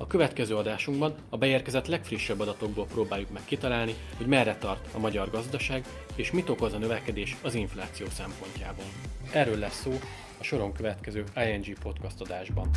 A következő adásunkban a beérkezett legfrissebb adatokból próbáljuk meg kitalálni, hogy merre tart a magyar gazdaság, és mit okoz a növekedés az infláció szempontjából. Erről lesz szó a soron következő ING podcast adásban.